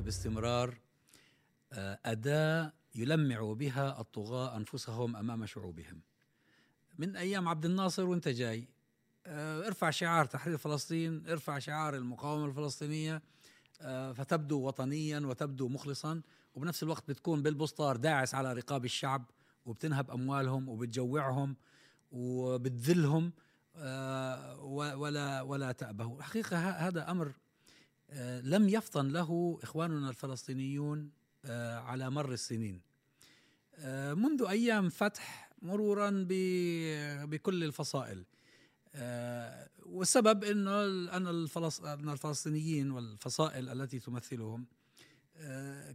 باستمرار آه، أداة يلمع بها الطغاة أنفسهم أمام شعوبهم. من أيام عبد الناصر وأنت جاي آه، ارفع شعار تحرير فلسطين ارفع شعار المقاومة الفلسطينية آه، فتبدو وطنيا وتبدو مخلصا وبنفس الوقت بتكون بالبسطار داعس على رقاب الشعب وبتنهب أموالهم وبتجوعهم وبتذلهم ولا ولا تأبه. الحقيقة هذا أمر لم يفطن له إخواننا الفلسطينيون آه، على مر السنين. آه، منذ أيام فتح مرورا بكل الفصائل. آه، والسبب إنه أن الفلسطينيين والفصائل التي تمثلهم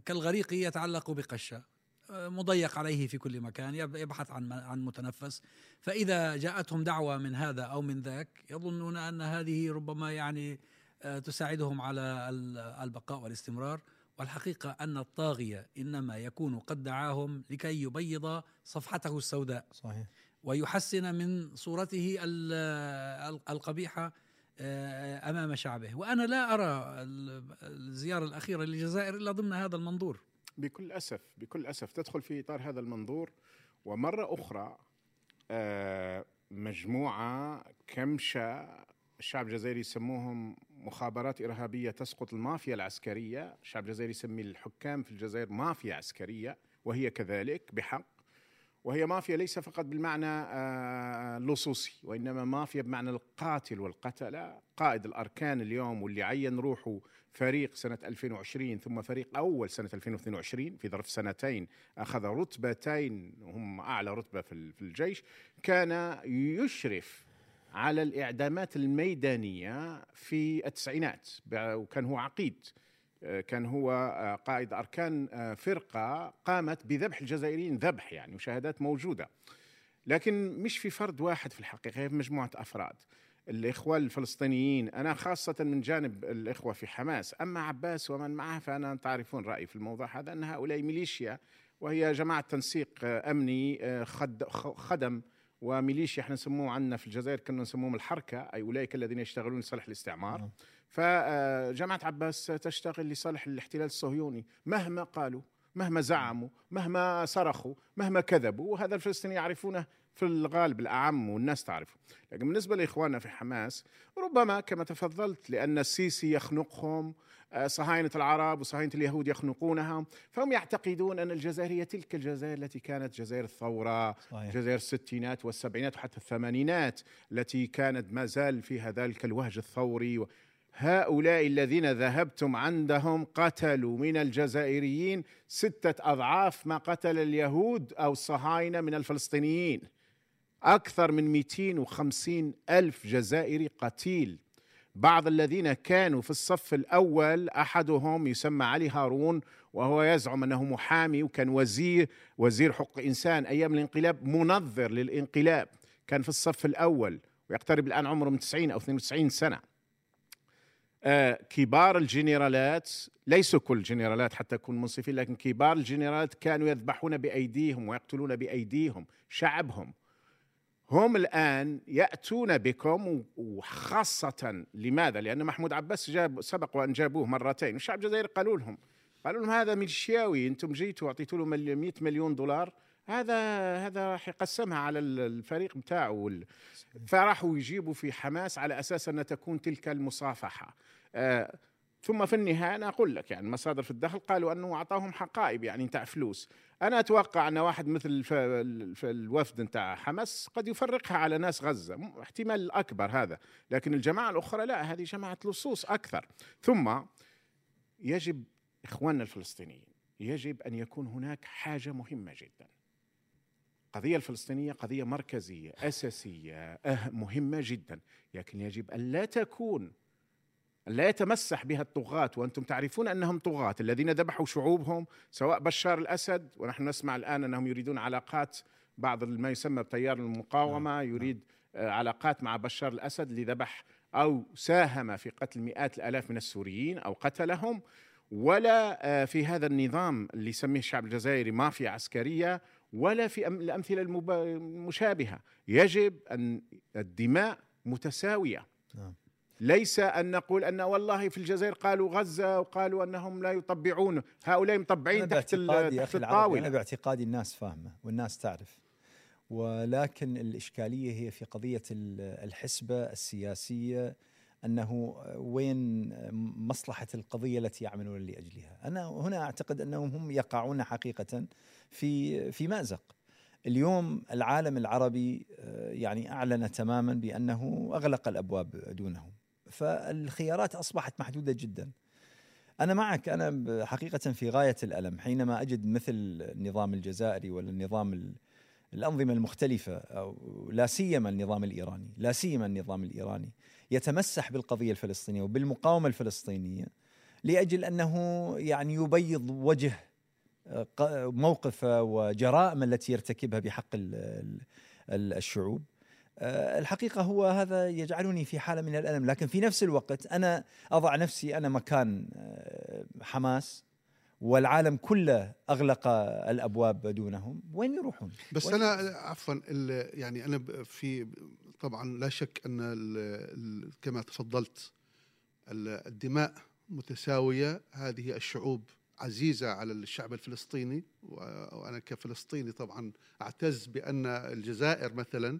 كالغريق يتعلق بقشة مضيق عليه في كل مكان يبحث عن عن متنفس. فإذا جاءتهم دعوة من هذا أو من ذاك يظنون أن هذه ربما يعني تساعدهم على البقاء والاستمرار. والحقيقة أن الطاغية إنما يكون قد دعاهم لكي يبيض صفحته السوداء. صحيح. ويحسن من صورته القبيحة آه، أمام شعبه. وأنا لا أرى الزيارة الأخيرة للجزائر إلا ضمن هذا المنظور. بكل أسف بكل أسف. تدخل في إطار هذا المنظور ومرة أخرى آه، مجموعة كمشة الشعب الجزائري يسموهم مخابرات إرهابية تسقط المافيا العسكرية. الشعب الجزائري يسمي الحكام في الجزائر مافيا عسكرية وهي كذلك بحق. وهي مافيا ليس فقط بالمعنى آه، اللصوصي وإنما مافيا بمعنى القاتل والقتلة. قائد الأركان اليوم واللي عين روحه فريق سنة 2020 ثم فريق أول سنة 2022 في ظرف سنتين أخذ رتبتين هم أعلى رتبة في الجيش كان يشرف على الإعدامات الميدانية في التسعينات. وكان هو عقيد آه، كان هو آه، قائد أركان آه، فرقة قامت بذبح الجزائريين ذبح يعني وشهادات موجودة. لكن مش في فرد واحد في الحقيقة هي في مجموعة أفراد. الإخوة الفلسطينيين أنا خاصة من جانب الإخوة في حماس. أما عباس ومن معه فأنا تعرفون رأيي في الموضوع هذا أن هؤلاء ميليشيا وهي جماعة تنسيق أمني خدم وميليشيا إحنا نسموه عندنا في الجزائر كنا نسموهم الحركة أي أولئك الذين يشتغلون لصالح الاستعمار نعم. فجماعه عباس تشتغل لصالح الاحتلال الصهيوني مهما قالوا مهما زعموا مهما صرخوا مهما كذبوا وهذا الفلسطينيين يعرفونه في الغالب الأعم والناس تعرفه لكن بالنسبة لإخواننا في حماس ربما كما تفضلت لأن السيسي يخنقهم آه، صهاينة العرب وصهاينة اليهود يخنقونها فهم يعتقدون أن الجزائر هي تلك الجزائر التي كانت جزائر الثورة صحيح. جزائر الستينات والسبعينات وحتى الثمانينات التي كانت ما زال فيها ذلك الوهج الثوري هؤلاء الذين ذهبتم عندهم قتلوا من الجزائريين ستة أضعاف ما قتل اليهود أو الصهاينة من الفلسطينيين أكثر من 250 ألف جزائري قتيل بعض الذين كانوا في الصف الأول أحدهم يسمى علي هارون وهو يزعم أنه محامي وكان وزير وزير حقوق إنسان أيام الانقلاب منظر للانقلاب كان في الصف الأول ويقترب الآن عمره من 90 أو 92 سنة. آه كبار الجنرالات ليسوا كل الجنرالات حتى أكون منصفين لكن كبار الجنرالات كانوا يذبحون بأيديهم ويقتلون بأيديهم شعبهم. هم الآن يأتون بكم وخاصة لماذا؟ لأن محمود عباس جاب سبق وأن جابوه مرتين والشعب الجزائري قالوا لهم قالوا لهم هذا ميليشياوي أنتم جيتوا أعطيتوا له 100 مليون دولار هذا هذا راح يقسمها على الفريق بتاعه فراحوا يجيبوا في حماس على أساس أن تكون تلك المصافحة آه ثم في النهاية أنا أقول لك يعني مصادر في الدخل قالوا أنه أعطاهم حقائب يعني نتاع فلوس أنا أتوقع أن واحد مثل الوفد نتاع حماس قد يفرقها على ناس غزة. احتمال أكبر هذا. لكن الجماعة الأخرى لا هذه جماعة لصوص أكثر. ثم يجب إخواننا الفلسطينيين يجب أن يكون هناك حاجة مهمة جدا. القضية الفلسطينية قضية مركزية أساسية أه مهمة جدا. لكن يجب أن لا تكون لا يتمسح بها الطغاة وأنتم تعرفون أنهم طغاة الذين ذبحوا شعوبهم سواء بشار الأسد ونحن نسمع الآن أنهم يريدون علاقات بعض ما يسمى بتيار المقاومة نعم، نعم. يريد آه، علاقات مع بشار الأسد لذبح أو ساهم في قتل مئات الآلاف من السوريين أو قتلهم ولا آه، في هذا النظام اللي يسميه الشعب الجزائري مافيا عسكرية ولا في الأمثلة المشابهة يجب أن الدماء متساوية نعم. ليس أن نقول أن والله في الجزائر قالوا غزة وقالوا أنهم لا يطبعون هؤلاء مطبعين تحت, تحت الطاولة أنا باعتقادي الناس فاهمة والناس تعرف ولكن الإشكالية هي في قضية الحسبة السياسية أنه وين مصلحة القضية التي يعملون لأجلها؟ أنا هنا أعتقد أنهم هم يقعون حقيقة في في مازق. اليوم العالم العربي يعني أعلن تماما بأنه أغلق الأبواب دونهم. فالخيارات أصبحت محدودة جدا. أنا معك أنا حقيقة في غاية الألم حينما أجد مثل النظام الجزائري ولا النظام الأنظمة المختلفة أو لا سيما النظام الإيراني، لا سيما النظام الإيراني يتمسح بالقضية الفلسطينية وبالمقاومة الفلسطينية لأجل أنه يعني يبيض وجه موقفه وجرائم التي يرتكبها بحق الشعوب آه، الحقيقة هو هذا يجعلني في حالة من الألم لكن في نفس الوقت أنا أضع نفسي أنا مكان آه، حماس والعالم كله أغلق الأبواب دونهم وين يروحون؟ بس وين أنا عفوا يعني أنا في طبعا لا شك أن ال ال كما تفضلت الدماء متساوية هذه الشعوب عزيزة على الشعب الفلسطيني وأنا كفلسطيني طبعا أعتز بأن الجزائر مثلا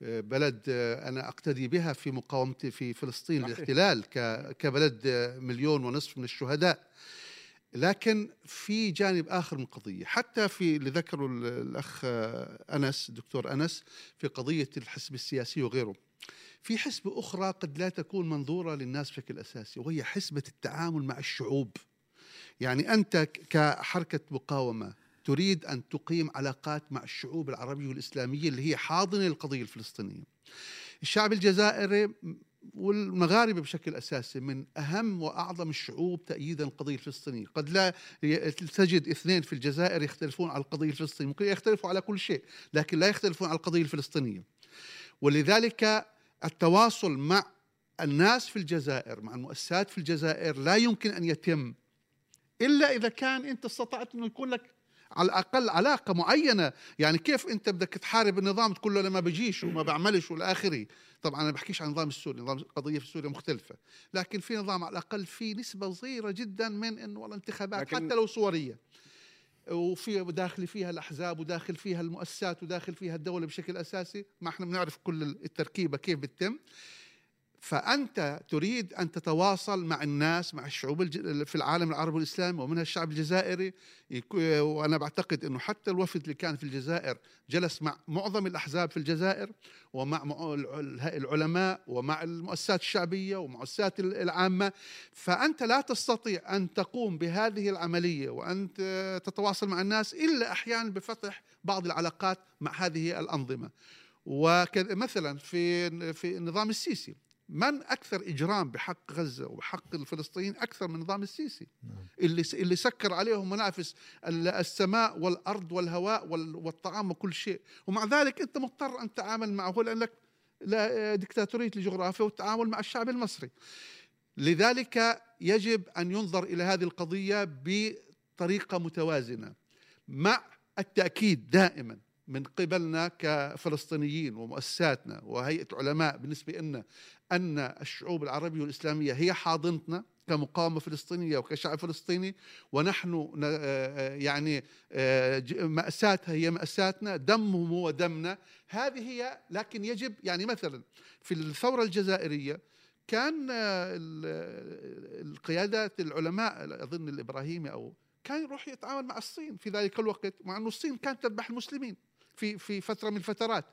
بلد أنا أقتدي بها في مقاومتي في فلسطين الاحتلال كبلد مليون ونصف من الشهداء. لكن في جانب آخر من القضية حتى في اللي ذكره الأخ أنس دكتور أنس في قضية الحزب السياسي وغيره. في حسبة أخرى قد لا تكون منظورة للناس بشكل أساسي وهي حسبة التعامل مع الشعوب. يعني أنت كحركة مقاومة تريد أن تقيم علاقات مع الشعوب العربية والإسلامية اللي هي حاضنة للقضية الفلسطينية. الشعب الجزائري والمغاربة بشكل أساسي من أهم وأعظم الشعوب تأييدا للقضية الفلسطينية، قد لا تجد اثنين في الجزائر يختلفون على القضية الفلسطينية، ممكن يختلفوا على كل شيء، لكن لا يختلفون على القضية الفلسطينية. ولذلك التواصل مع الناس في الجزائر مع المؤسسات في الجزائر لا يمكن أن يتم إلا إذا كان أنت استطعت انه يكون لك على الأقل علاقة معينة. يعني كيف أنت بدك تحارب النظام تقول له أنا ما بجيش وما بعملش والى آخره. طبعا أنا بحكيش عن النظام السوري نظام قضيه في سوريا مختلفة. لكن في نظام على الأقل في نسبة صغيرة جدا من إنه والله انتخابات حتى لو صورية. وفي داخل فيها الأحزاب وداخل فيها المؤسسات وداخل فيها الدولة بشكل أساسي. ما إحنا بنعرف كل التركيبة كيف بتتم. فأنت تريد أن تتواصل مع الناس مع الشعوب في العالم العربي والإسلامي ومنها الشعب الجزائري. وأنا بعتقد أنه حتى الوفد اللي كان في الجزائر جلس مع معظم الأحزاب في الجزائر ومع العلماء ومع المؤسسات الشعبية ومؤسسات العامة. فأنت لا تستطيع أن تقوم بهذه العملية وأن تتواصل مع الناس إلا أحيانا بفتح بعض العلاقات مع هذه الأنظمة. ومثلا في في النظام السيسي. من أكثر إجرام بحق غزة وبحق الفلسطينيين أكثر من نظام السيسي؟ نعم. اللي اللي سكر عليهم منافس السماء والأرض والهواء والطعام وكل شيء. ومع ذلك أنت مضطر أن تتعامل معه لأنك دكتاتوريه الجغرافيا والتعامل مع الشعب المصري. لذلك يجب أن ينظر إلى هذه القضية بطريقة متوازنة مع التأكيد دائما من قبلنا كفلسطينيين ومؤسساتنا وهيئة علماء بالنسبة لنا أن الشعوب العربية والإسلامية هي حاضنتنا كمقاومة فلسطينية وكشعب فلسطيني ونحن يعني مأساتها هي مأساتنا دمهم هو دمنا. هذه هي لكن يجب يعني مثلا في الثورة الجزائرية كان القيادات العلماء أظن الإبراهيمي أو كان يروح يتعامل مع الصين في ذلك الوقت مع انه الصين كانت تذبح المسلمين. في في فترة من الفترات.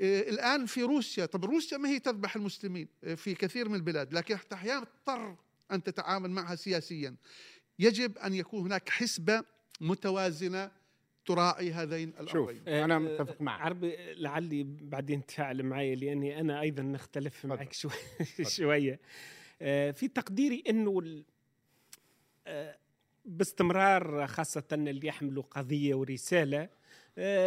آه، الآن في روسيا طب روسيا ما هي تذبح المسلمين آه، في كثير من البلاد لكن أحيانا تضطر أن تتعامل معها سياسيا. يجب أن يكون هناك حسبة متوازنة تراعي هذين الأمرين. شوف أنا متفق معك. عربي لعلي بعدين تفاعل معي لأني أنا أيضا نختلف معك شوي شوية. آه، في تقديري إنه باستمرار خاصة اللي يحملوا قضية ورسالة آه،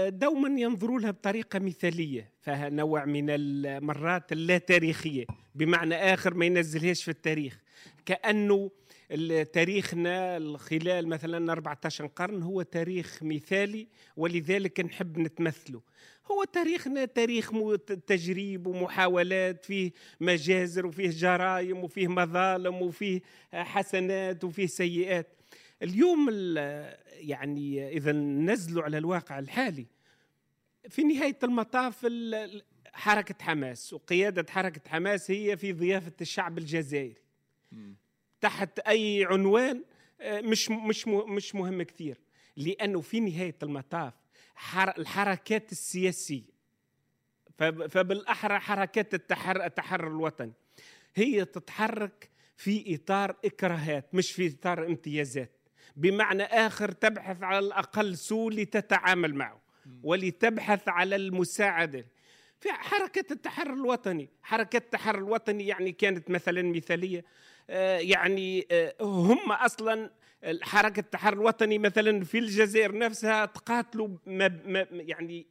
دوما ينظروا لها بطريقة مثالية فيها نوع من المرات اللا تاريخية بمعنى آخر ما ينزلهاش في التاريخ. كأنه تاريخنا خلال مثلا 14 قرن هو تاريخ مثالي ولذلك نحب نتمثله هو تاريخنا تاريخ تجريب ومحاولات فيه مجازر وفيه جرائم وفيه مظالم وفيه حسنات وفيه سيئات. اليوم يعني إذا نزلوا على الواقع الحالي في نهاية المطاف حركة حماس وقيادة حركة حماس هي في ضيافة الشعب الجزائري. تحت أي عنوان آه، مش مش مش مهم كثير. لأنه في نهاية المطاف الحركات السياسية. فبالأحرى حركات التحرر التحرر الوطني. هي تتحرك في إطار إكراهات مش في إطار امتيازات. بمعنى آخر تبحث على الأقل سوء لتتعامل معه ولتبحث على المساعدة. في حركة التحرر الوطني حركة التحرر الوطني يعني كانت مثلا مثالية. آه، يعني آه، هم أصلا حركة التحرر الوطني مثلا في الجزائر نفسها تقاتلوا يعني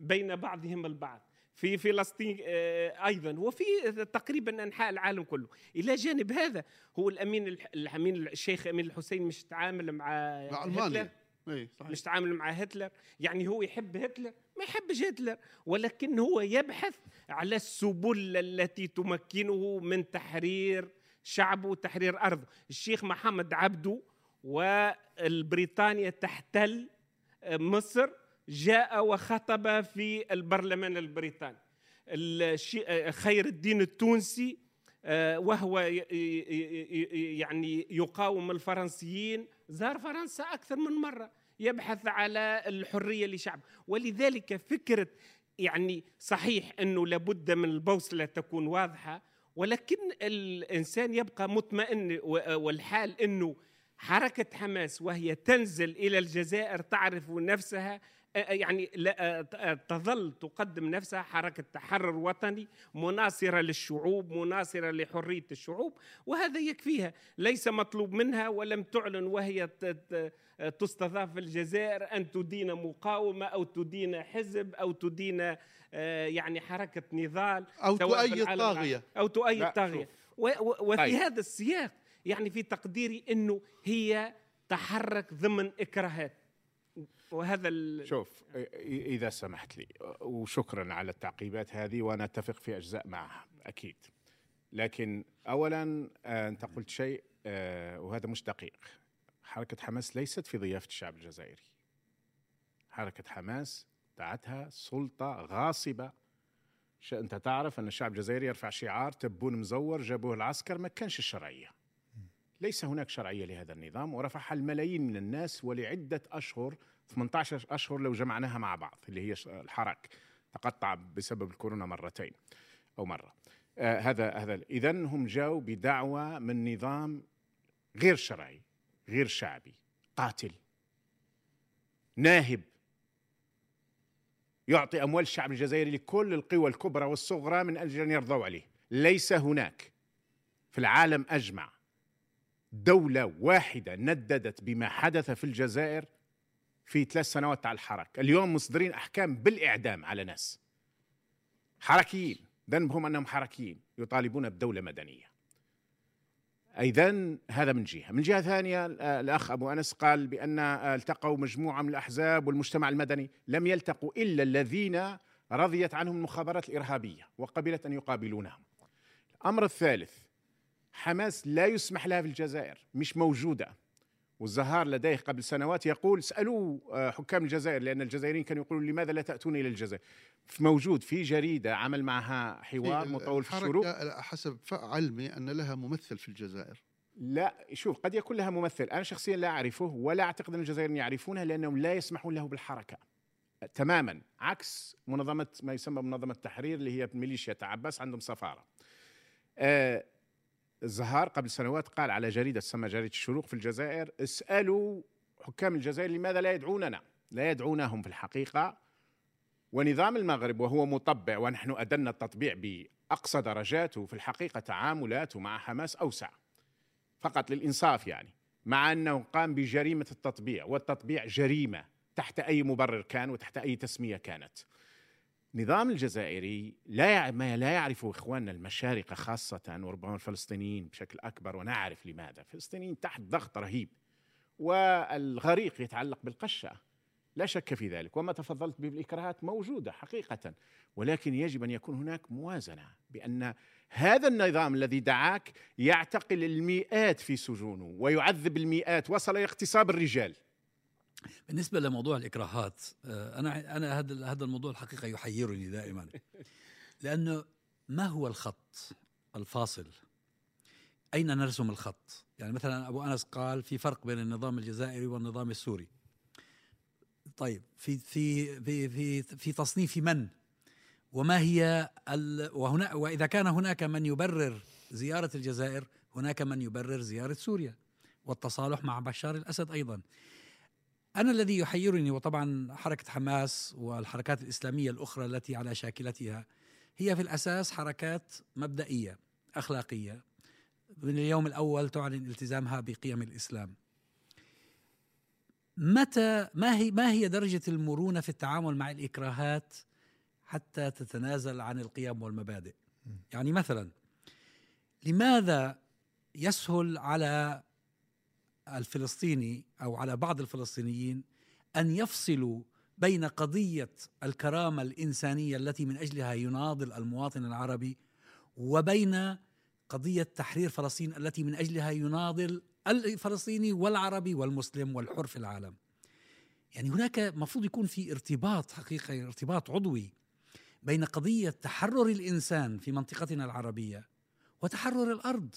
بين بعضهم البعض. في فلسطين آه، أيضا. وفي تقريبا أنحاء العالم كله. إلى جانب هذا هو الأمين الأمين الشيخ أمين الحسين مش تعامل مع مع ألمانيا. أي صحيح. مش تعامل مع هتلر. يعني هو يحب هتلر ما يحبش هتلر. ولكن هو يبحث على السبل التي تمكنه من تحرير شعبه وتحرير أرضه. الشيخ محمد عبده والبريطانيا تحتل مصر جاء وخطب في البرلمان البريطاني. خير الدين التونسي آه، وهو يعني يقاوم الفرنسيين. زار فرنسا أكثر من مرة يبحث على الحرية لشعب. ولذلك فكرة يعني صحيح أنه لابد من البوصله تكون واضحة ولكن الإنسان يبقى مطمئن والحال أنه حركة حماس وهي تنزل إلى الجزائر تعرف نفسها يعني تظل تقدم نفسها حركة تحرر وطني مناصرة للشعوب مناصرة لحرية الشعوب وهذا يكفيها. ليس مطلوب منها ولم تعلن وهي تستضاف في الجزائر أن تدين مقاومة أو تدين حزب أو تدين يعني حركة نضال أو تؤيد طاغية. أو تؤيد طاغية. وفي طيب. هذا السياق يعني في تقديري أنه هي تحرك ضمن إكراهات. وهذا ال... شوف إذا سمحت لي وشكرا على التعقيبات هذه وأنا أتفق في أجزاء معها أكيد. لكن اولا آه، أنت قلت شيء آه، وهذا مش دقيق. حركة حماس ليست في ضيافة الشعب الجزائري. حركة حماس دعتها سلطة غاصبة. أنت تعرف أن الشعب الجزائري يرفع شعار تبون مزور جابوه العسكر ما كانش الشرعية. ليس هناك شرعية لهذا النظام ورفعها الملايين من الناس ولعدة أشهر 18 أشهر لو جمعناها مع بعض اللي هي الحرك تقطع بسبب الكورونا مرتين أو مرة. آه هذا هذا اذا هم جاوا بدعوى من نظام غير شرعي غير شعبي قاتل ناهب. يعطي أموال الشعب الجزائري لكل القوى الكبرى والصغرى من أجل أن يرضوا عليه. ليس هناك في العالم أجمع دولة واحدة نددت بما حدث في الجزائر في ثلاث سنوات على الحركة اليوم مصدرين أحكام بالإعدام على ناس حركيين ذنبهم أنهم حركيين يطالبون بدولة مدنية. إذا هذا من جهة. من جهة ثانية الأخ أبو أنس قال بأن التقوا مجموعة من الأحزاب والمجتمع المدني لم يلتقوا إلا الذين رضيت عنهم المخابرات الإرهابية وقبلت أن يقابلونهم. الأمر الثالث حماس لا يسمح لها في الجزائر مش موجودة. والزهار لديه قبل سنوات يقول اسألوا آه، حكام الجزائر لأن الجزائريين كانوا يقولون لماذا لا تأتون إلى الجزائر؟ موجود في جريدة عمل معها حوار مطول في الشروق. حسب علمي أن لها ممثل في الجزائر. لا شوف قد يكون لها ممثل. أنا شخصيا لا أعرفه ولا أعتقد أن الجزائريين يعرفونه لأنهم لا يسمحون له بالحركة. تماما عكس منظمة ما يسمى منظمة التحرير اللي هي ميليشيا عباس عندهم سفارة. آه الزهار قبل سنوات قال على جريدة تسمى جريدة الشروق في الجزائر اسألوا حكام الجزائر لماذا لا يدعوننا؟ لا يدعونهم في الحقيقة. ونظام المغرب وهو مطبع ونحن أدنا التطبيع بأقصى درجاته في الحقيقة تعاملاته مع حماس أوسع. فقط للإنصاف يعني. مع أنه قام بجريمة التطبيع والتطبيع جريمة تحت أي مبرر كان وتحت أي تسمية كانت. النظام الجزائري لا ما لا يعرفه إخواننا المشارقه خاصة وربما الفلسطينيين بشكل أكبر ونعرف لماذا، الفلسطينيين تحت ضغط رهيب والغريق يتعلق بالقشة. لا شك في ذلك وما تفضلت به بالإكراهات موجودة حقيقة. ولكن يجب أن يكون هناك موازنة بأن هذا النظام الذي دعاك يعتقل المئات في سجونه ويعذب المئات وصل إلى اغتصاب الرجال. بالنسبة لموضوع الإكراهات آه، أنا أنا هذا هذا الموضوع الحقيقة يحيرني دائما لأنه ما هو الخط الفاصل؟ أين نرسم الخط؟ يعني مثلا أبو أنس قال في فرق بين النظام الجزائري والنظام السوري طيب في في في في, في تصنيف من؟ وما هي وهنا وإذا كان هناك من يبرر زيارة الجزائر هناك من يبرر زيارة سوريا والتصالح مع بشار الأسد أيضا أنا الذي يحيرني وطبعا حركة حماس والحركات الإسلامية الأخرى التي على شاكلتها هي في الأساس حركات مبدئية أخلاقية من اليوم الأول تعلن التزامها بقيم الإسلام. متى ما هي ما هي درجة المرونة في التعامل مع الإكراهات حتى تتنازل عن القيم والمبادئ؟ يعني مثلا لماذا يسهل على الفلسطيني أو على بعض الفلسطينيين أن يفصلوا بين قضية الكرامة الإنسانية التي من أجلها يناضل المواطن العربي وبين قضية تحرير فلسطين التي من أجلها يناضل الفلسطيني والعربي والمسلم والحر في العالم. يعني هناك مفروض يكون في ارتباط حقيقي ارتباط عضوي بين قضية تحرر الإنسان في منطقتنا العربية وتحرر الأرض.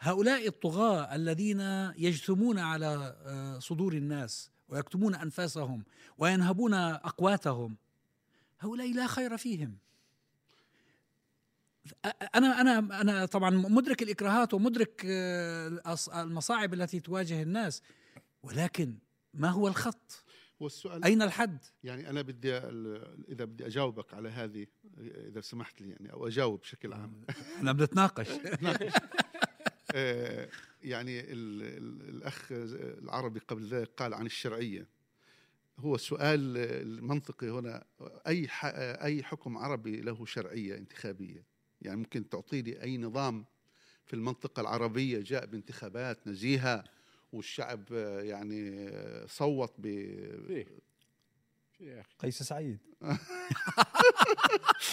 هؤلاء الطغاة الذين يجثمون على آه، صدور الناس ويكتمون أنفاسهم وينهبون أقواتهم هؤلاء لا خير فيهم أنا أنا أنا طبعا مدرك الإكراهات ومدرك آه، المصاعب التي تواجه الناس ولكن ما هو الخط؟ والسؤال أين الحد؟ يعني أنا بدي إذا بدي أجاوبك على هذه إذا سمحت لي يعني أو أجاوب بشكل عام إحنا بنتناقش آه، يعني ال- ال- الأخ العربي قبل ذلك قال عن الشرعية. هو السؤال المنطقي هنا. ح- أي حكم عربي له شرعية انتخابية؟ يعني ممكن تعطي لي أي نظام في المنطقة العربية جاء بانتخابات نزيهة والشعب آه، يعني آه، صوت ب يا أخي. قيس سعيد. طيب،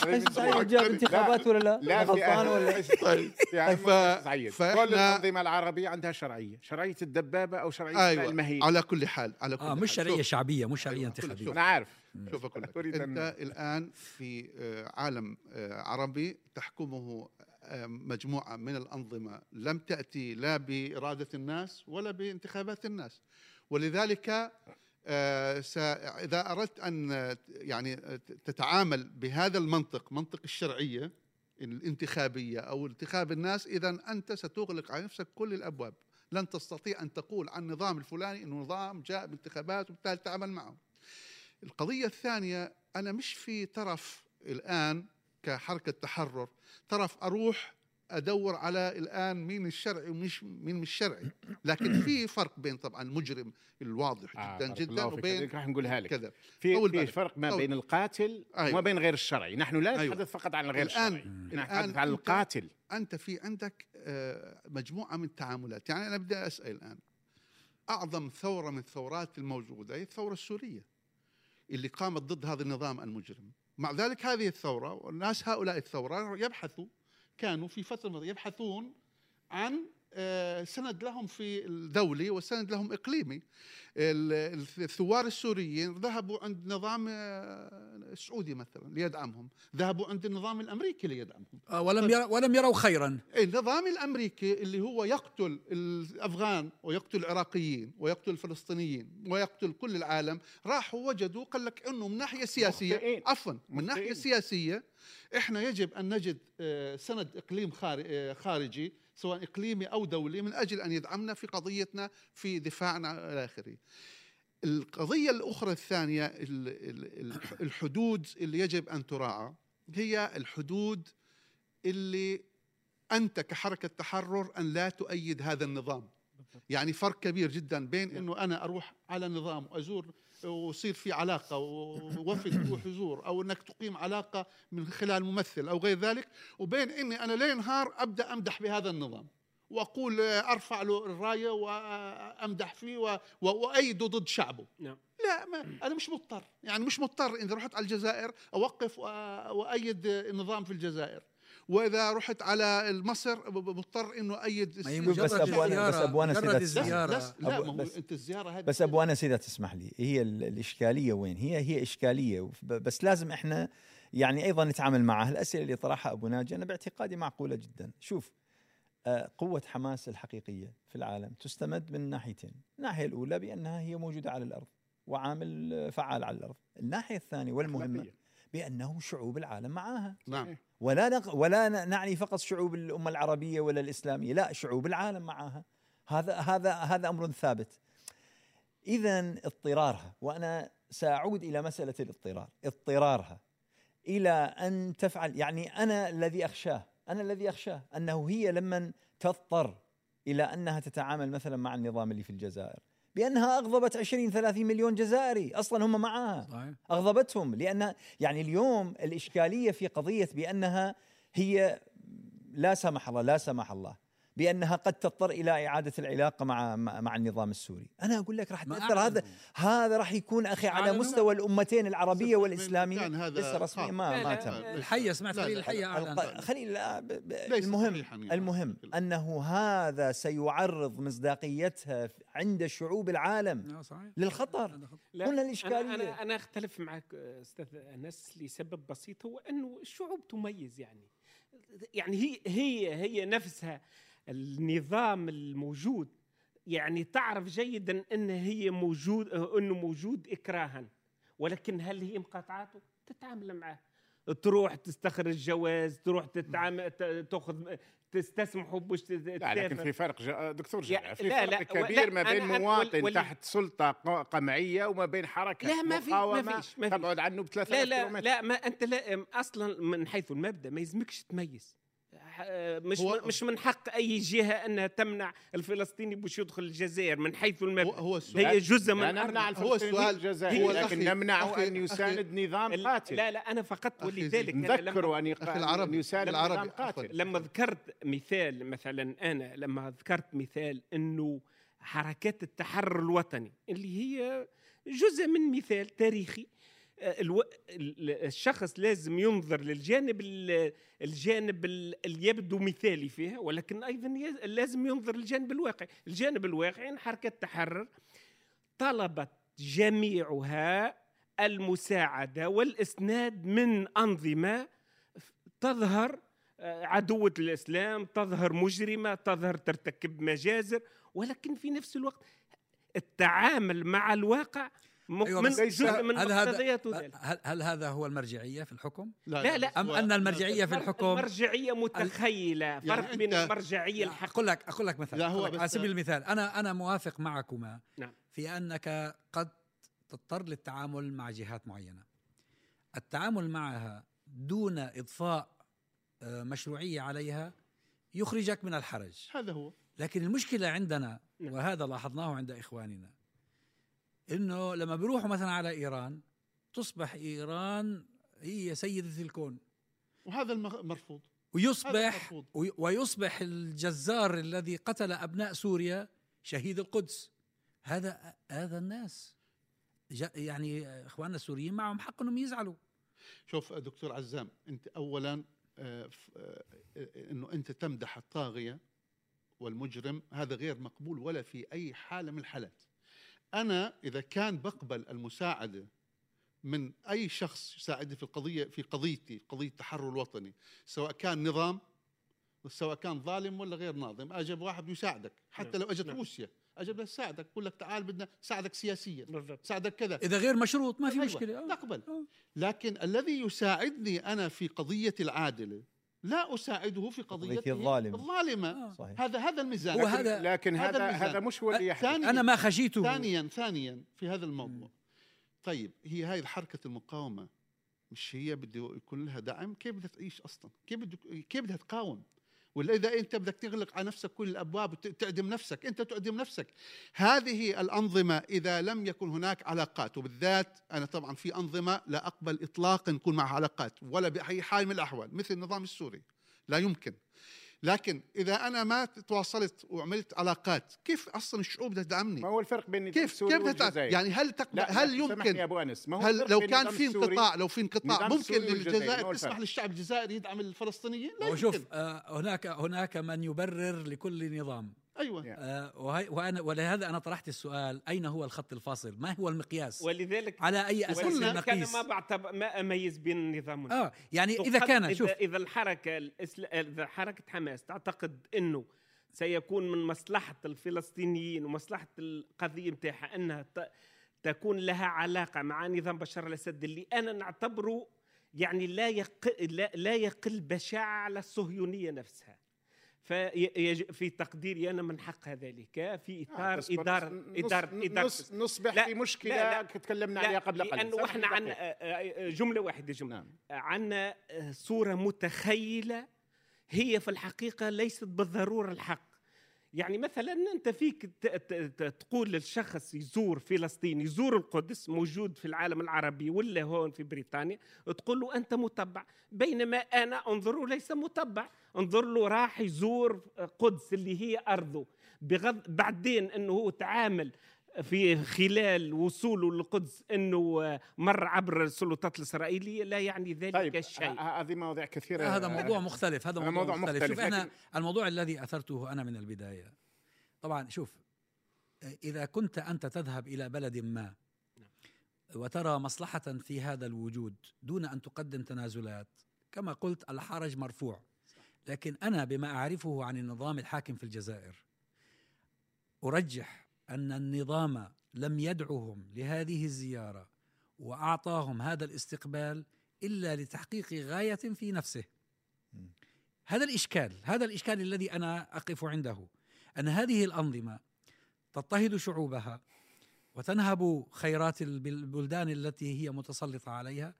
قيس سعيد جاب انتخابات ولا لا؟ لا في غلطان ولا طيب. يعني ف- سعيد. كل الأنظمة العربية عندها شرعية. شرعية الدبابة أو شرعية أيوه المهيل على كل حال على كل آه حال. مش شرعية شوف- شعبية مش شرعية أيوة، انتخابية. أنا عارف. شوف أقول لك. أنت الآن في آه، عالم آه، عربي تحكمه آه، مجموعة من الأنظمة. لم تأتي لا بإرادة الناس ولا بانتخابات الناس. ولذلك آه، أردت أن آه، يعني تتعامل بهذا المنطق منطق الشرعية الانتخابية أو انتخاب الناس إذا أنت ستغلق على نفسك كل الأبواب. لن تستطيع أن تقول عن النظام الفلاني إنه نظام جاء بانتخابات وبالتالي تعمل معه. القضية الثانية أنا مش في طرف الآن كحركة تحرر طرف أروح أدور على الآن مين الشرعي ومش مين مش شرعي لكن في فرق بين طبعا المجرم الواضح آه، جدا جدا. وبين راح نقولها لك كذا في في. فرق ما. بين القاتل أيوة. وما بين غير الشرعي نحن لا أيوة. نتحدث فقط عن الغير الآن- الشرعي نتحدث عن القاتل أنت في عندك آه، مجموعة من التعاملات يعني أنا بدي أسأل الآن أعظم ثورة من الثورات الموجودة هي الثورة السورية اللي قامت ضد هذا النظام المجرم مع ذلك هذه الثورة والناس هؤلاء الثورة يبحثوا كانوا في فترة يبحثون عن سند لهم في الدولي وسند لهم إقليمي ال- الثوار السوريين ذهبوا عند نظام آه، السعودي مثلا ليدعمهم ذهبوا عند النظام الأمريكي ليدعمهم آه، ولم يروا ولم يروا خيرا النظام الأمريكي اللي هو يقتل الأفغان ويقتل العراقيين ويقتل الفلسطينيين ويقتل كل العالم راحوا وجدوا قال لك إنه من ناحية سياسية. عفوا من ناحية. سياسية إحنا يجب أن نجد آه، سند إقليم خار- آه، خارجي سواء إقليمي أو دولي من أجل أن يدعمنا في قضيتنا في دفاعنا إلى اخره. القضية الأخرى الثانية ال- ال- ال- الحدود اللي يجب أن تراعى هي الحدود اللي أنت كحركة تحرر أن لا تؤيد هذا النظام. يعني فرق كبير جدا بين إنه أنا أروح على نظام وأزور ويصير في علاقة ووفد وحضور أو إنك تقيم علاقة من خلال ممثل أو غير ذلك. وبين إني أنا ليل نهار أبدأ أمدح بهذا النظام وأقول أرفع له الراية وامدح فيه و- و- وأيده ضد شعبه. نعم. لا ما أنا مش مضطر. يعني مش مضطر اذا رحت على الجزائر أوقف وأ- وأيد النظام في الجزائر. وإذا رحت على مصر مضطر إنه أيد ما بس مجرد أبو أنا- الزيارة بس مجرد سيدة الزيارة. لا, لا أبو- ما هو بس- أنت الزيارة هذه بس أبو انس اذا تسمح لي. هي ال- الإشكالية وين؟ هي هي إشكالية. بس لازم إحنا يعني أيضا نتعامل معها. الأسئلة اللي طرحها أبو ناجي أنا باعتقادي معقولة جدا. شوف آه، قوة حماس الحقيقية في العالم تستمد من ناحيتين، الناحية الأولى بأنها هي موجودة على الأرض وعامل فعال على الأرض، الناحية الثانية والمهمة بأنه شعوب العالم معاها نعم ولا نق... ولا نعني فقط شعوب الأمة العربية ولا الإسلامية، لا شعوب العالم معها. هذا هذا هذا أمر ثابت. اذا اضطرارها وأنا سأعود إلى مسألة الاضطرار، اضطرارها إلى أن تفعل يعني أنا الذي أخشاه، أنا الذي أخشاه أنه هي لمن تضطر إلى أنها تتعامل مثلا مع النظام اللي في الجزائر بأنها أغضبت 20 30 مليون جزائري. أصلا هم معاها صحيح. أغضبتهم. لأن يعني اليوم الإشكالية في قضية بأنها هي لا سمح الله لا سمح الله. بأنها قد تضطر إلى إعادة العلاقة مع مع النظام السوري، أنا أقول لك راح تأثر هذا. هذا راح يكون أخي على. مستوى الأمتين العربية والإسلامية لسه رسميا خاطئ. ما لا، ما لا، تم لا. الحية سمعت لا، خليل لا، الحية الق- أعلن خليل لا، ب- ب- ليس المهم. المهم أنه هذا سيعرض مصداقيتها عند شعوب العالم آه، للخطر قلنا أنا, الإشكالية. أنا, أنا أختلف معك أستاذ أنس لسبب بسيط هو أنه الشعوب تميز يعني يعني هي هي هي نفسها النظام الموجود يعني تعرف جيدا أن هي موجود أنه موجود إكراها ولكن هل هي مقاطعاته؟ تتعامل معه. تروح تستخرج جواز تروح تتعامل تأخذ تستسمحوا باش لا لكن في فرق جا... دكتور جمع في لا، فرق لا، كبير لا، ما بين مواطن ولي- تحت سلطة ق- قمعية وما بين حركة لا، ما في- ما فيش- ما فيش. تبعد عنه بثلاثة لا لا لا ما أنت لا أصلا من حيث المبدأ ما يلزمكش تميز. مش هو- مش من حق أي جهة أنها تمنع الفلسطيني باش يدخل الجزائر من حيث هو, المبدا هو السؤال هي جزء من لا نمنع هو السؤال- الجزائري هو لكن أخي- أن يساند نظام قاتل. لا لا أنا فقط ولذلك أخي العربي، أن يساند نظام. قاتل. لما ذكرت مثال مثلا أنا لما ذكرت مثال إنه حركات التحرر الوطني اللي هي جزء من مثال تاريخي آه، ألو... ال- الشخص لازم ينظر للجانب ال- الجانب ال- اللي يبدو مثالي فيها ولكن أيضا لازم ينظر للجانب الواقعي. الجانب الواقعي ان حركة التحرر طلبت جميعها المساعدة والإسناد من أنظمة تظهر آه، عدوة الإسلام تظهر مجرمة تظهر ترتكب مجازر ولكن في نفس الوقت التعامل مع الواقع أيوة من جزء من هل هذا مقتضيات ذلك هل, هل هذا هو المرجعية في الحكم؟ لا، لا. أم أن المرجعية في الحكم المرجعية متخيلة فرق بين أنت- المرجعية الحق أقول لك أقول لك مثلا لا، هو على سبيل المثال أنا أنا موافق معكما نعم. في أنك قد تضطر للتعامل مع جهات معينة التعامل معها دون إضفاء آه، مشروعية عليها يخرجك من الحرج هذا هو لكن المشكلة عندنا نعم. وهذا لاحظناه عند إخواننا إنه لما بيروحوا مثلا على إيران تصبح إيران هي سيدة الكون. وهذا مرفوض. ويصبح ويصبح الجزار الذي قتل أبناء سوريا شهيد القدس. هذا هذا الناس. يعني إخواننا السوريين معهم حق أنهم يزعلوا. شوف دكتور عزام أنت اولا آه، آه، إنه أنت تمدح الطاغية والمجرم هذا غير مقبول ولا في أي حالة من الحالات. أنا إذا كان بقبل المساعدة من أي شخص يساعدني في القضية في قضيتي قضية التحرر الوطني سواء كان نظام سواء كان ظالم ولا غير ناظم اجب واحد يساعدك حتى نعم، لو أجت نعم. روسيا اجب بدها تساعدك بقول لك تعال بدنا نساعدك سياسيا بالضبط ساعدك كذا إذا غير مشروط ما في أيوة، مشكلة آه. نقبل آه. لكن الذي يساعدني أنا في قضيه العادلة لا أساعده في الظالم. الظالمة. آه. صحيح. هذا هذا الميزان. هو هذا- لكن هذا هذا الميزان. هذا مش هو اللي يحدث. ثانيا أنا ما خشيته. ثانيا ثانيا في هذا الموضوع. طيب هي هاي حركه المقاومة مش هي بده يكون لها دعم؟ كيف بدها تعيش أصلا؟ كيف بده كيف بدها تقاوم؟ ولا إذا أنت بدك تغلق على نفسك كل الأبواب وتعدم نفسك أنت تعدم نفسك. هذه الأنظمة إذا لم يكن هناك علاقات وبالذات أنا طبعا في أنظمة لا أقبل اطلاقا يكون معها علاقات ولا بأي حال من الأحوال مثل النظام السوري. لا يمكن. لكن إذا أنا ما تواصلت وعملت علاقات كيف أصلا الشعوب بدها تدعمني؟ ما هو الفرق بين كيف كيف بدها يعني هل تقبل لا هل سامحني يا يمكن أبو أنس ما هو هل لو كان في انقطاع لو في انقطاع ممكن الجزائر تسمح؟ للشعب الجزائري يدعم الفلسطينيين؟ لا وشوف يمكن. آه، هناك هناك من يبرر لكل نظام. أيوه. آه، وهي وأنا ولهذا أنا طرحت السؤال أين هو الخط الفاصل؟ ما هو المقياس؟ ولذلك على أي أساس ولذلك أنا؟ ما بعتبر ما أميز بين النظام. آه يعني إذا كان شوف إذا الحركة الإسل... إذا حركة حماس تعتقد أنه سيكون من مصلحة الفلسطينيين ومصلحة القضية متاعها أنها ت... تكون لها علاقة مع نظام بشار الأسد اللي أنا نعتبره يعني لا يق... لا, لا يقل بشاعة على الصهيونية نفسها في تقديري أنا من حقها ذلك في اطار تصبر. اداره نص- اداره اداره نص نصبح لا، في مشكلة لا، لا. تكلمنا لا، عليها قبل قليل لأنه إحنا عن دقيقة. جملة واحدة جملة نعم عندنا صورة متخيلة هي في الحقيقة ليست بالضرورة الحق يعني مثلا أنت فيك تقول للشخص يزور فلسطين يزور القدس موجود في العالم العربي ولا هون في بريطانيا تقول له أنت متبع. بينما أنا أنظره ليس متبع. انظر له راح يزور قدس اللي هي أرضه. بغض بعدين أنه هو تعامل في خلال وصوله للقدس إنه مر عبر السلطات الإسرائيلية لا يعني ذلك طيب شيء. ه- هذه مواضيع كثيرة. هذا موضوع مختلف هذا هذا موضوع, موضوع مختلف, مختلف، شوف إحنا الموضوع الذي أثرته أنا من البداية. طبعا شوف إذا كنت أنت تذهب إلى بلد ما وترى مصلحة في هذا الوجود دون أن تقدم تنازلات كما قلت الحرج مرفوع. لكن أنا بما أعرفه عن النظام الحاكم في الجزائر أرجح أن النظام لم يدعهم لهذه الزيارة وأعطاهم هذا الاستقبال إلا لتحقيق غاية في نفسه. هذا الإشكال هذا الإشكال الذي أنا أقف عنده أن هذه الأنظمة تضطهد شعوبها وتنهب خيرات الب- البلدان التي هي متسلطة عليها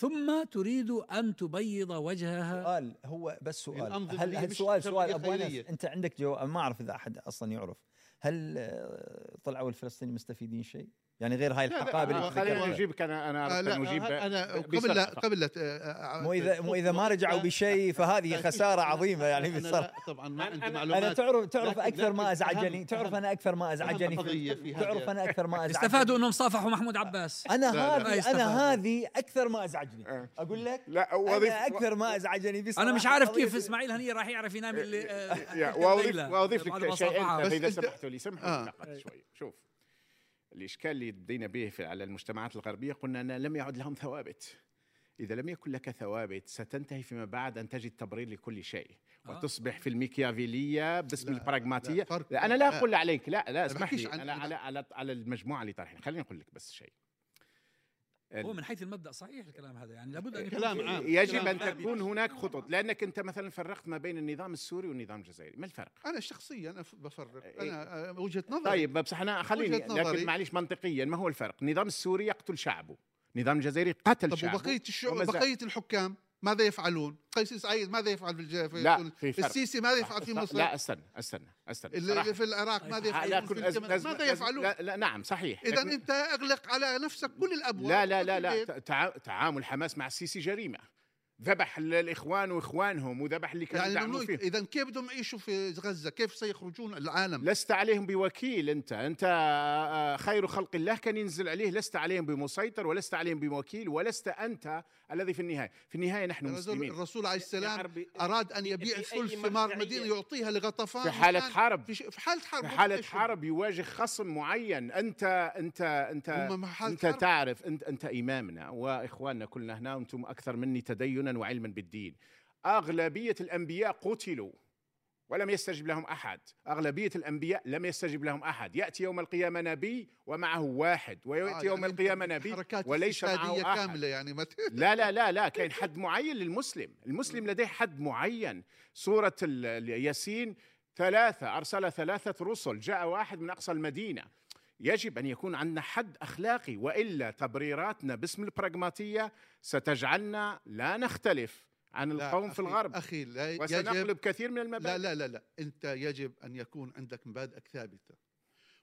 ثم تريد أن تبيض وجهها سؤال هو بس سؤال هل هل سؤال سؤال أبو أنس. أنت عندك جواب ما أعرف إذا أحد أصلا يعرف هل آه، طلعوا الفلسطينيين مستفيدين شيء؟ يعني غير هاي الحقائب اللي آه، خلينا. نجيبك أنا أنا آه لا آه، أنا قبل لا. قبل لا آه، آه، مو اذا مو إذا ما رجعوا بشيء فهذه خسارة عظيمة يعني أنا بالصرف لا طبعا ما أنا- عندي معلومات أنا تعرف تعرف أكثر ما ازعجني تعرف أنا أكثر ما أزعجني تعرف أنا أكثر ما أزعجني استفادوا أنهم صافحوا محمود عباس أنا. هذه. أنا هذه أكثر ما أزعجني آه. أقول لك لا أنا أكثر ما أزعجني بصراحة أنا مش عارف كيف إسماعيل هنية راح يعرف ينام اللي واضيف لك شيء إذا سمحتوا لي سمحوا آه. لي فقط شوي شوف الإشكال اللي بدينا به في على المجتمعات الغربية قلنا أن لم يعد لهم ثوابت إذا لم يكن لك ثوابت ستنتهي فيما بعد أن تجد تبرير لكل شيء آه. وتصبح في الميكيافيلية باسم لا، البراغماتية لا،. لا أنا لا لا. أقول عليك لا لا اسمح لي أنا على على على المجموعة اللي طرحنا خليني أقول لك بس شيء هو من حيث المبدأ صحيح الكلام هذا يعني لابد أن يكون كلام عام. يجب أن. تكون هناك خطط لأنك أنت مثلا فرقت ما بين النظام السوري والنظام الجزائري ما الفرق أنا شخصيا أنا بفرق إيه. أنا آه، وجهة نظري طيب بس إحنا خليني. لكن معلش منطقيا ما هو الفرق النظام السوري يقتل شعبه النظام الجزائري قتل طب شعبه وبقية الشعوب بقية الحكام ماذا يفعلون؟ قيس سعيد ماذا يفعل في. في لا في فرق السيسي ماذا يفعل في مصر؟ لا استنى استنى استنى اللي. في العراق ماذا يفعلون؟ في ماذا يفعلون؟ لا, لا نعم صحيح اذا لكن- أنت أغلق على نفسك كل الأبواب لا لا لا لا. تع- تعامل حماس مع السيسي جريمة ذبح ال- الإخوان وإخوانهم وذبح اللي كانوا يعني فيه اذا كيف بدهم يعيشوا في غزة؟ كيف سيخرجون العالم؟ لست عليهم بوكيل أنت أنت آه، خير خلق الله كان ينزل عليه لست عليهم بمسيطر ولست عليهم بوكيل ولست أنت الذي في النهاية. في النهاية نحن الرسول, مسلمين. الرسول عليه يا السلام أراد أن يبيع ثلث ثمار المدينة يعطيها لغطفان. في حالة وكان حرب. في, حالة حرب. في هم؟ حرب يواجه خصم معين. انت انت انت أنت. تعرف. انت أنت إمامنا. وإخواننا كلنا هنا وأنتم أكثر مني تدينا وعلما بالدين. أغلبية الأنبياء قتلوا. ولم يستجب لهم أحد. أغلبية الأنبياء لم يستجب لهم أحد. يأتي يوم القيامة نبي ومعه واحد ويأتي آه، يوم يعني القيامة نبي وليس معه أحد. كاملة يعني ما لا لا لا لا كاين حد معين للمسلم. المسلم لديه حد معين. سورة ال- الياسين ثلاثة أرسل ثلاثة رسل جاء واحد من أقصى المدينة. يجب أن يكون عندنا حد أخلاقي وإلا تبريراتنا باسم البراغماتية ستجعلنا لا نختلف. عن لا، القوم في أخي- الغرب. أخي لا يجب وسنقلب كثير من لا المبادئ لا لا لا. أنت يجب أن يكون عندك مبادئك ثابتة.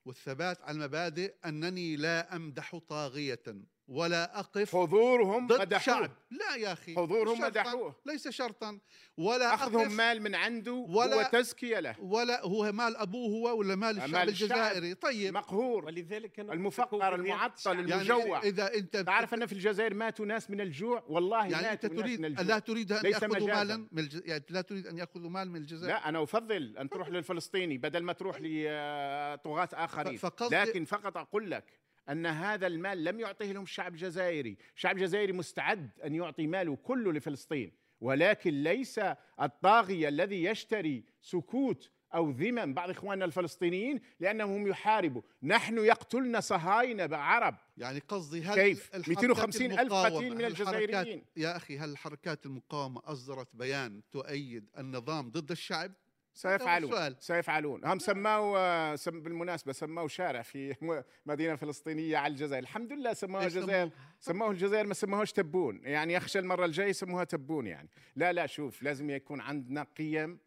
والثبات على المبادئ أنني لا أمدح طاغية. ولا أقف حضورهم ضد مدحوه. شعب. لا يا أخي حضورهم مدحوه. ليس شرطا. ولا أخذهم أقف مال من عنده ولا- هو تزكية له. ولا هو مال أبوه هو ولا مال الشعب مال الشعب. الجزائري. طيب. مقهور. ولذلك المفقر المعطل الشعب. المجوع. يعني إذا أنت تعرف أن في الجزائر ماتوا ناس من الجوع؟ والله يعني ناس تريد من الجوع لا تريد يأخذوا مجازاً. مالا من الج... يعني لا تريد أن يأخذوا مال من الجزائر. لا أنا أفضل أن تروح للفلسطيني بدل ما تروح لطغاة آخرين. ف- فقصدي- لكن فقط أقول لك أن هذا المال لم يعطيه لهم الشعب الجزائري الشعب الجزائري مستعد أن يعطي ماله كله لفلسطين ولكن ليس الطاغية الذي يشتري سكوت أو ذمم بعض إخواننا الفلسطينيين لأنهم هم يحاربوا نحن يقتلنا صهاينة عرب يعني قصدي هل كيف؟ الحركات 250 ألف قتيل من الجزائريين. يا أخي هل الحركات المقاومة أصدرت بيان تؤيد النظام ضد الشعب؟ سيفعلون سؤال. سيفعلون. هم سماه سم بالمناسبة سماه شارع في م- مدينة فلسطينية على الجزائر. الحمد لله سموها الجزائر سموه؟ الجزائر ما سموهاش تبون. يعني أخشى المرة الجاية يسموها تبون يعني. لا لا شوف لازم يكون عندنا قيم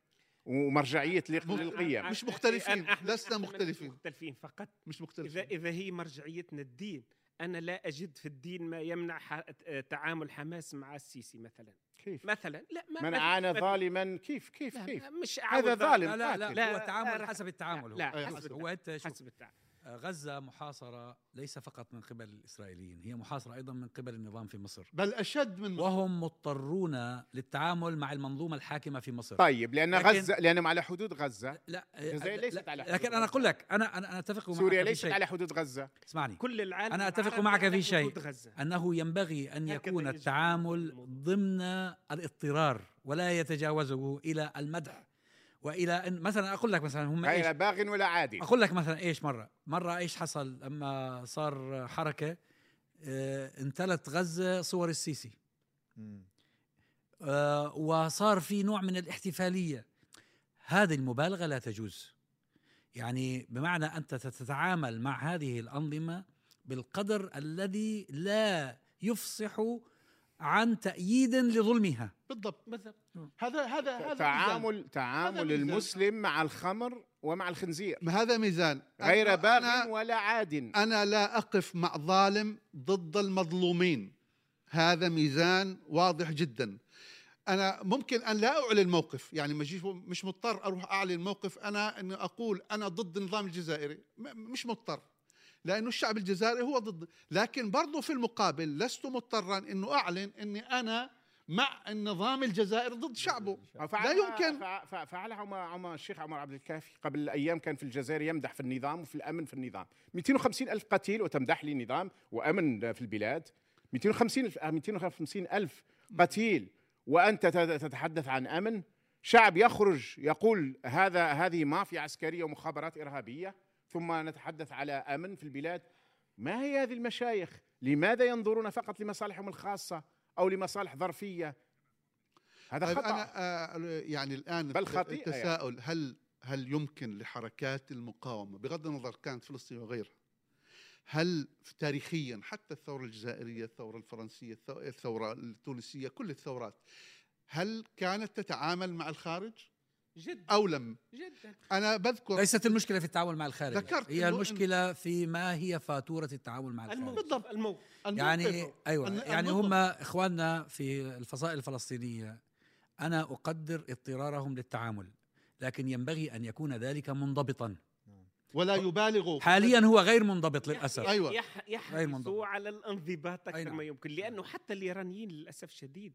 ومرجعية لل- للقيم. مش مختلفين، لسنا مختلفين. مختلفين فقط. مش إذا مختلفين. إذا هي مرجعيتنا الدين أنا لا أجد في الدين ما يمنع ح- تعامل حماس مع السيسي مثلا. كيف؟ مثلا لا ما من عانى ما- ظالما؟ كيف كيف لا، كيف؟ مش هذا ظالم. لا لا لا. لا هو لا، التعامل لا، حسب التعامل لا، هو, لا، حسب هو أنت شوف حسب التعامل. غزة محاصرة ليس فقط من قبل الإسرائيليين هي محاصرة أيضا من قبل النظام في مصر بل أشد من مصر. وهم مضطرون للتعامل مع المنظومة الحاكمة في مصر طيب لأن لكن- غزة لأنهم على حدود غزة لا الجزائر لا- ليست على حدود لكن أنا أقول لك أنا أنا أتفق معك سوريا في ليست شيء. على حدود غزة اسمعني كل العالم أنا أتفق معك في شيء. حدود غزة. أنه ينبغي أن هكذا يكون التعامل. ضمن الاضطرار ولا يتجاوزه إلى المدح وإلى أن مثلا أقول لك مثلا هم إيش؟ غير باغ ولا عادل أقول لك مثلا إيش مرة؟ مرة إيش حصل لما صار حركة آه، انتلت غزة صور السيسي. آه، وصار في نوع من الاحتفالية. هذه المبالغة لا تجوز. يعني بمعنى أنت تتعامل مع هذه الأنظمة بالقدر الذي لا يفصح عن تأييد لظلمها. بالضبط. بالضبط. هذا هذا هذا تعامل هذا تعامل ميزان. المسلم مع الخمر ومع الخنزير. ميزان. هذا ميزان؟ غير باغ أنا- ولا عاد. أنا لا أقف مع ظالم ضد المظلومين. هذا ميزان واضح جدا. أنا ممكن أن لا أعلن موقف يعني مش مش مضطر أروح أعلن موقف أنا أن أقول أنا ضد النظام الجزائري. مش مضطر. لأنه الشعب الجزائري هو ضد. لكن برضو في المقابل لست مضطرا أنه أعلن أني أنا مع النظام الجزائري ضد شعبه. لا يمكن. فع- فع- فعلها عمر, عمر الشيخ عمر عبد الكافي قبل أيام كان في الجزائر يمدح في النظام وفي الأمن في النظام. 250 ألف قتيل وتمدح لي نظام وأمن في البلاد. 250 الف 250 ألف قتيل. وأنت تت- تتحدث عن أمن. شعب يخرج يقول هذا هذه مافيا عسكرية ومخابرات إرهابية. ثم نتحدث على آمن في البلاد. ما هي هذه المشايخ؟ لماذا ينظرون فقط لمصالحهم الخاصة أو لمصالح ظرفية؟ هذا طيب خطأ. أنا آه، يعني الآن بل خطيئة التساؤل هل هل يمكن لحركات المقاومة بغض النظر كانت فلسطين وغيرها هل تاريخيا حتى الثورة الجزائرية الثورة الفرنسية الثو- الثورة التونسية كل الثورات هل كانت تتعامل مع الخارج؟ جدا. أو لم. جدا. أنا بذكر ليست المشكلة في التعامل مع الخارج. ذكرت هي المشكلة في ما هي فاتورة التعامل مع الخارج. بالضبط. الموقف. يعني أيوه يعني هم إخواننا في الفصائل الفلسطينية. أنا أقدر اضطرارهم للتعامل لكن ينبغي أن يكون ذلك منضبطا. ولا يبالغوا حاليا هو غير منضبط للأسف. أيوة. يح غير يحرصوا. على الانضباط أكثر نعم. ما يمكن لأنه حتى الإيرانيين للأسف شديد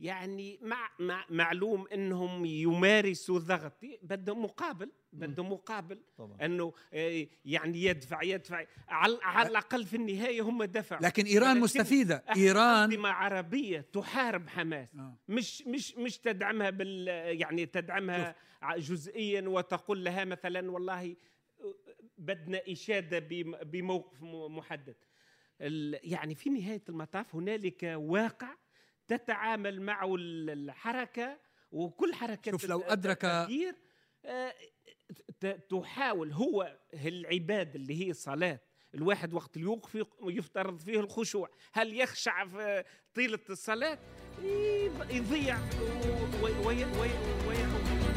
يعني مع, مع معلوم إنهم يمارسوا ضغط. بدهم مقابل بدهم مقابل طبعا. إنه آه، يعني يدفع يدفع. على, على الأقل في النهاية هم دفعوا. لكن إيران مستفيدة. إيران أنظمة عربية تحارب حماس. آه. مش مش مش تدعمها بال يعني تدعمها ع- جزئيا وتقول لها مثلا والله بدنا إشادة بم- بموقف محدد. يعني في نهاية المطاف هنالك واقع تتعامل معه ال- الحركة وكل حركة شوف لو التغيير آه، تحاول هو العبادة اللي هي الصلاة الواحد وقت يوقف يفترض فيه الخشوع هل يخشع في طيلة الصلاة؟ يضيع ويعود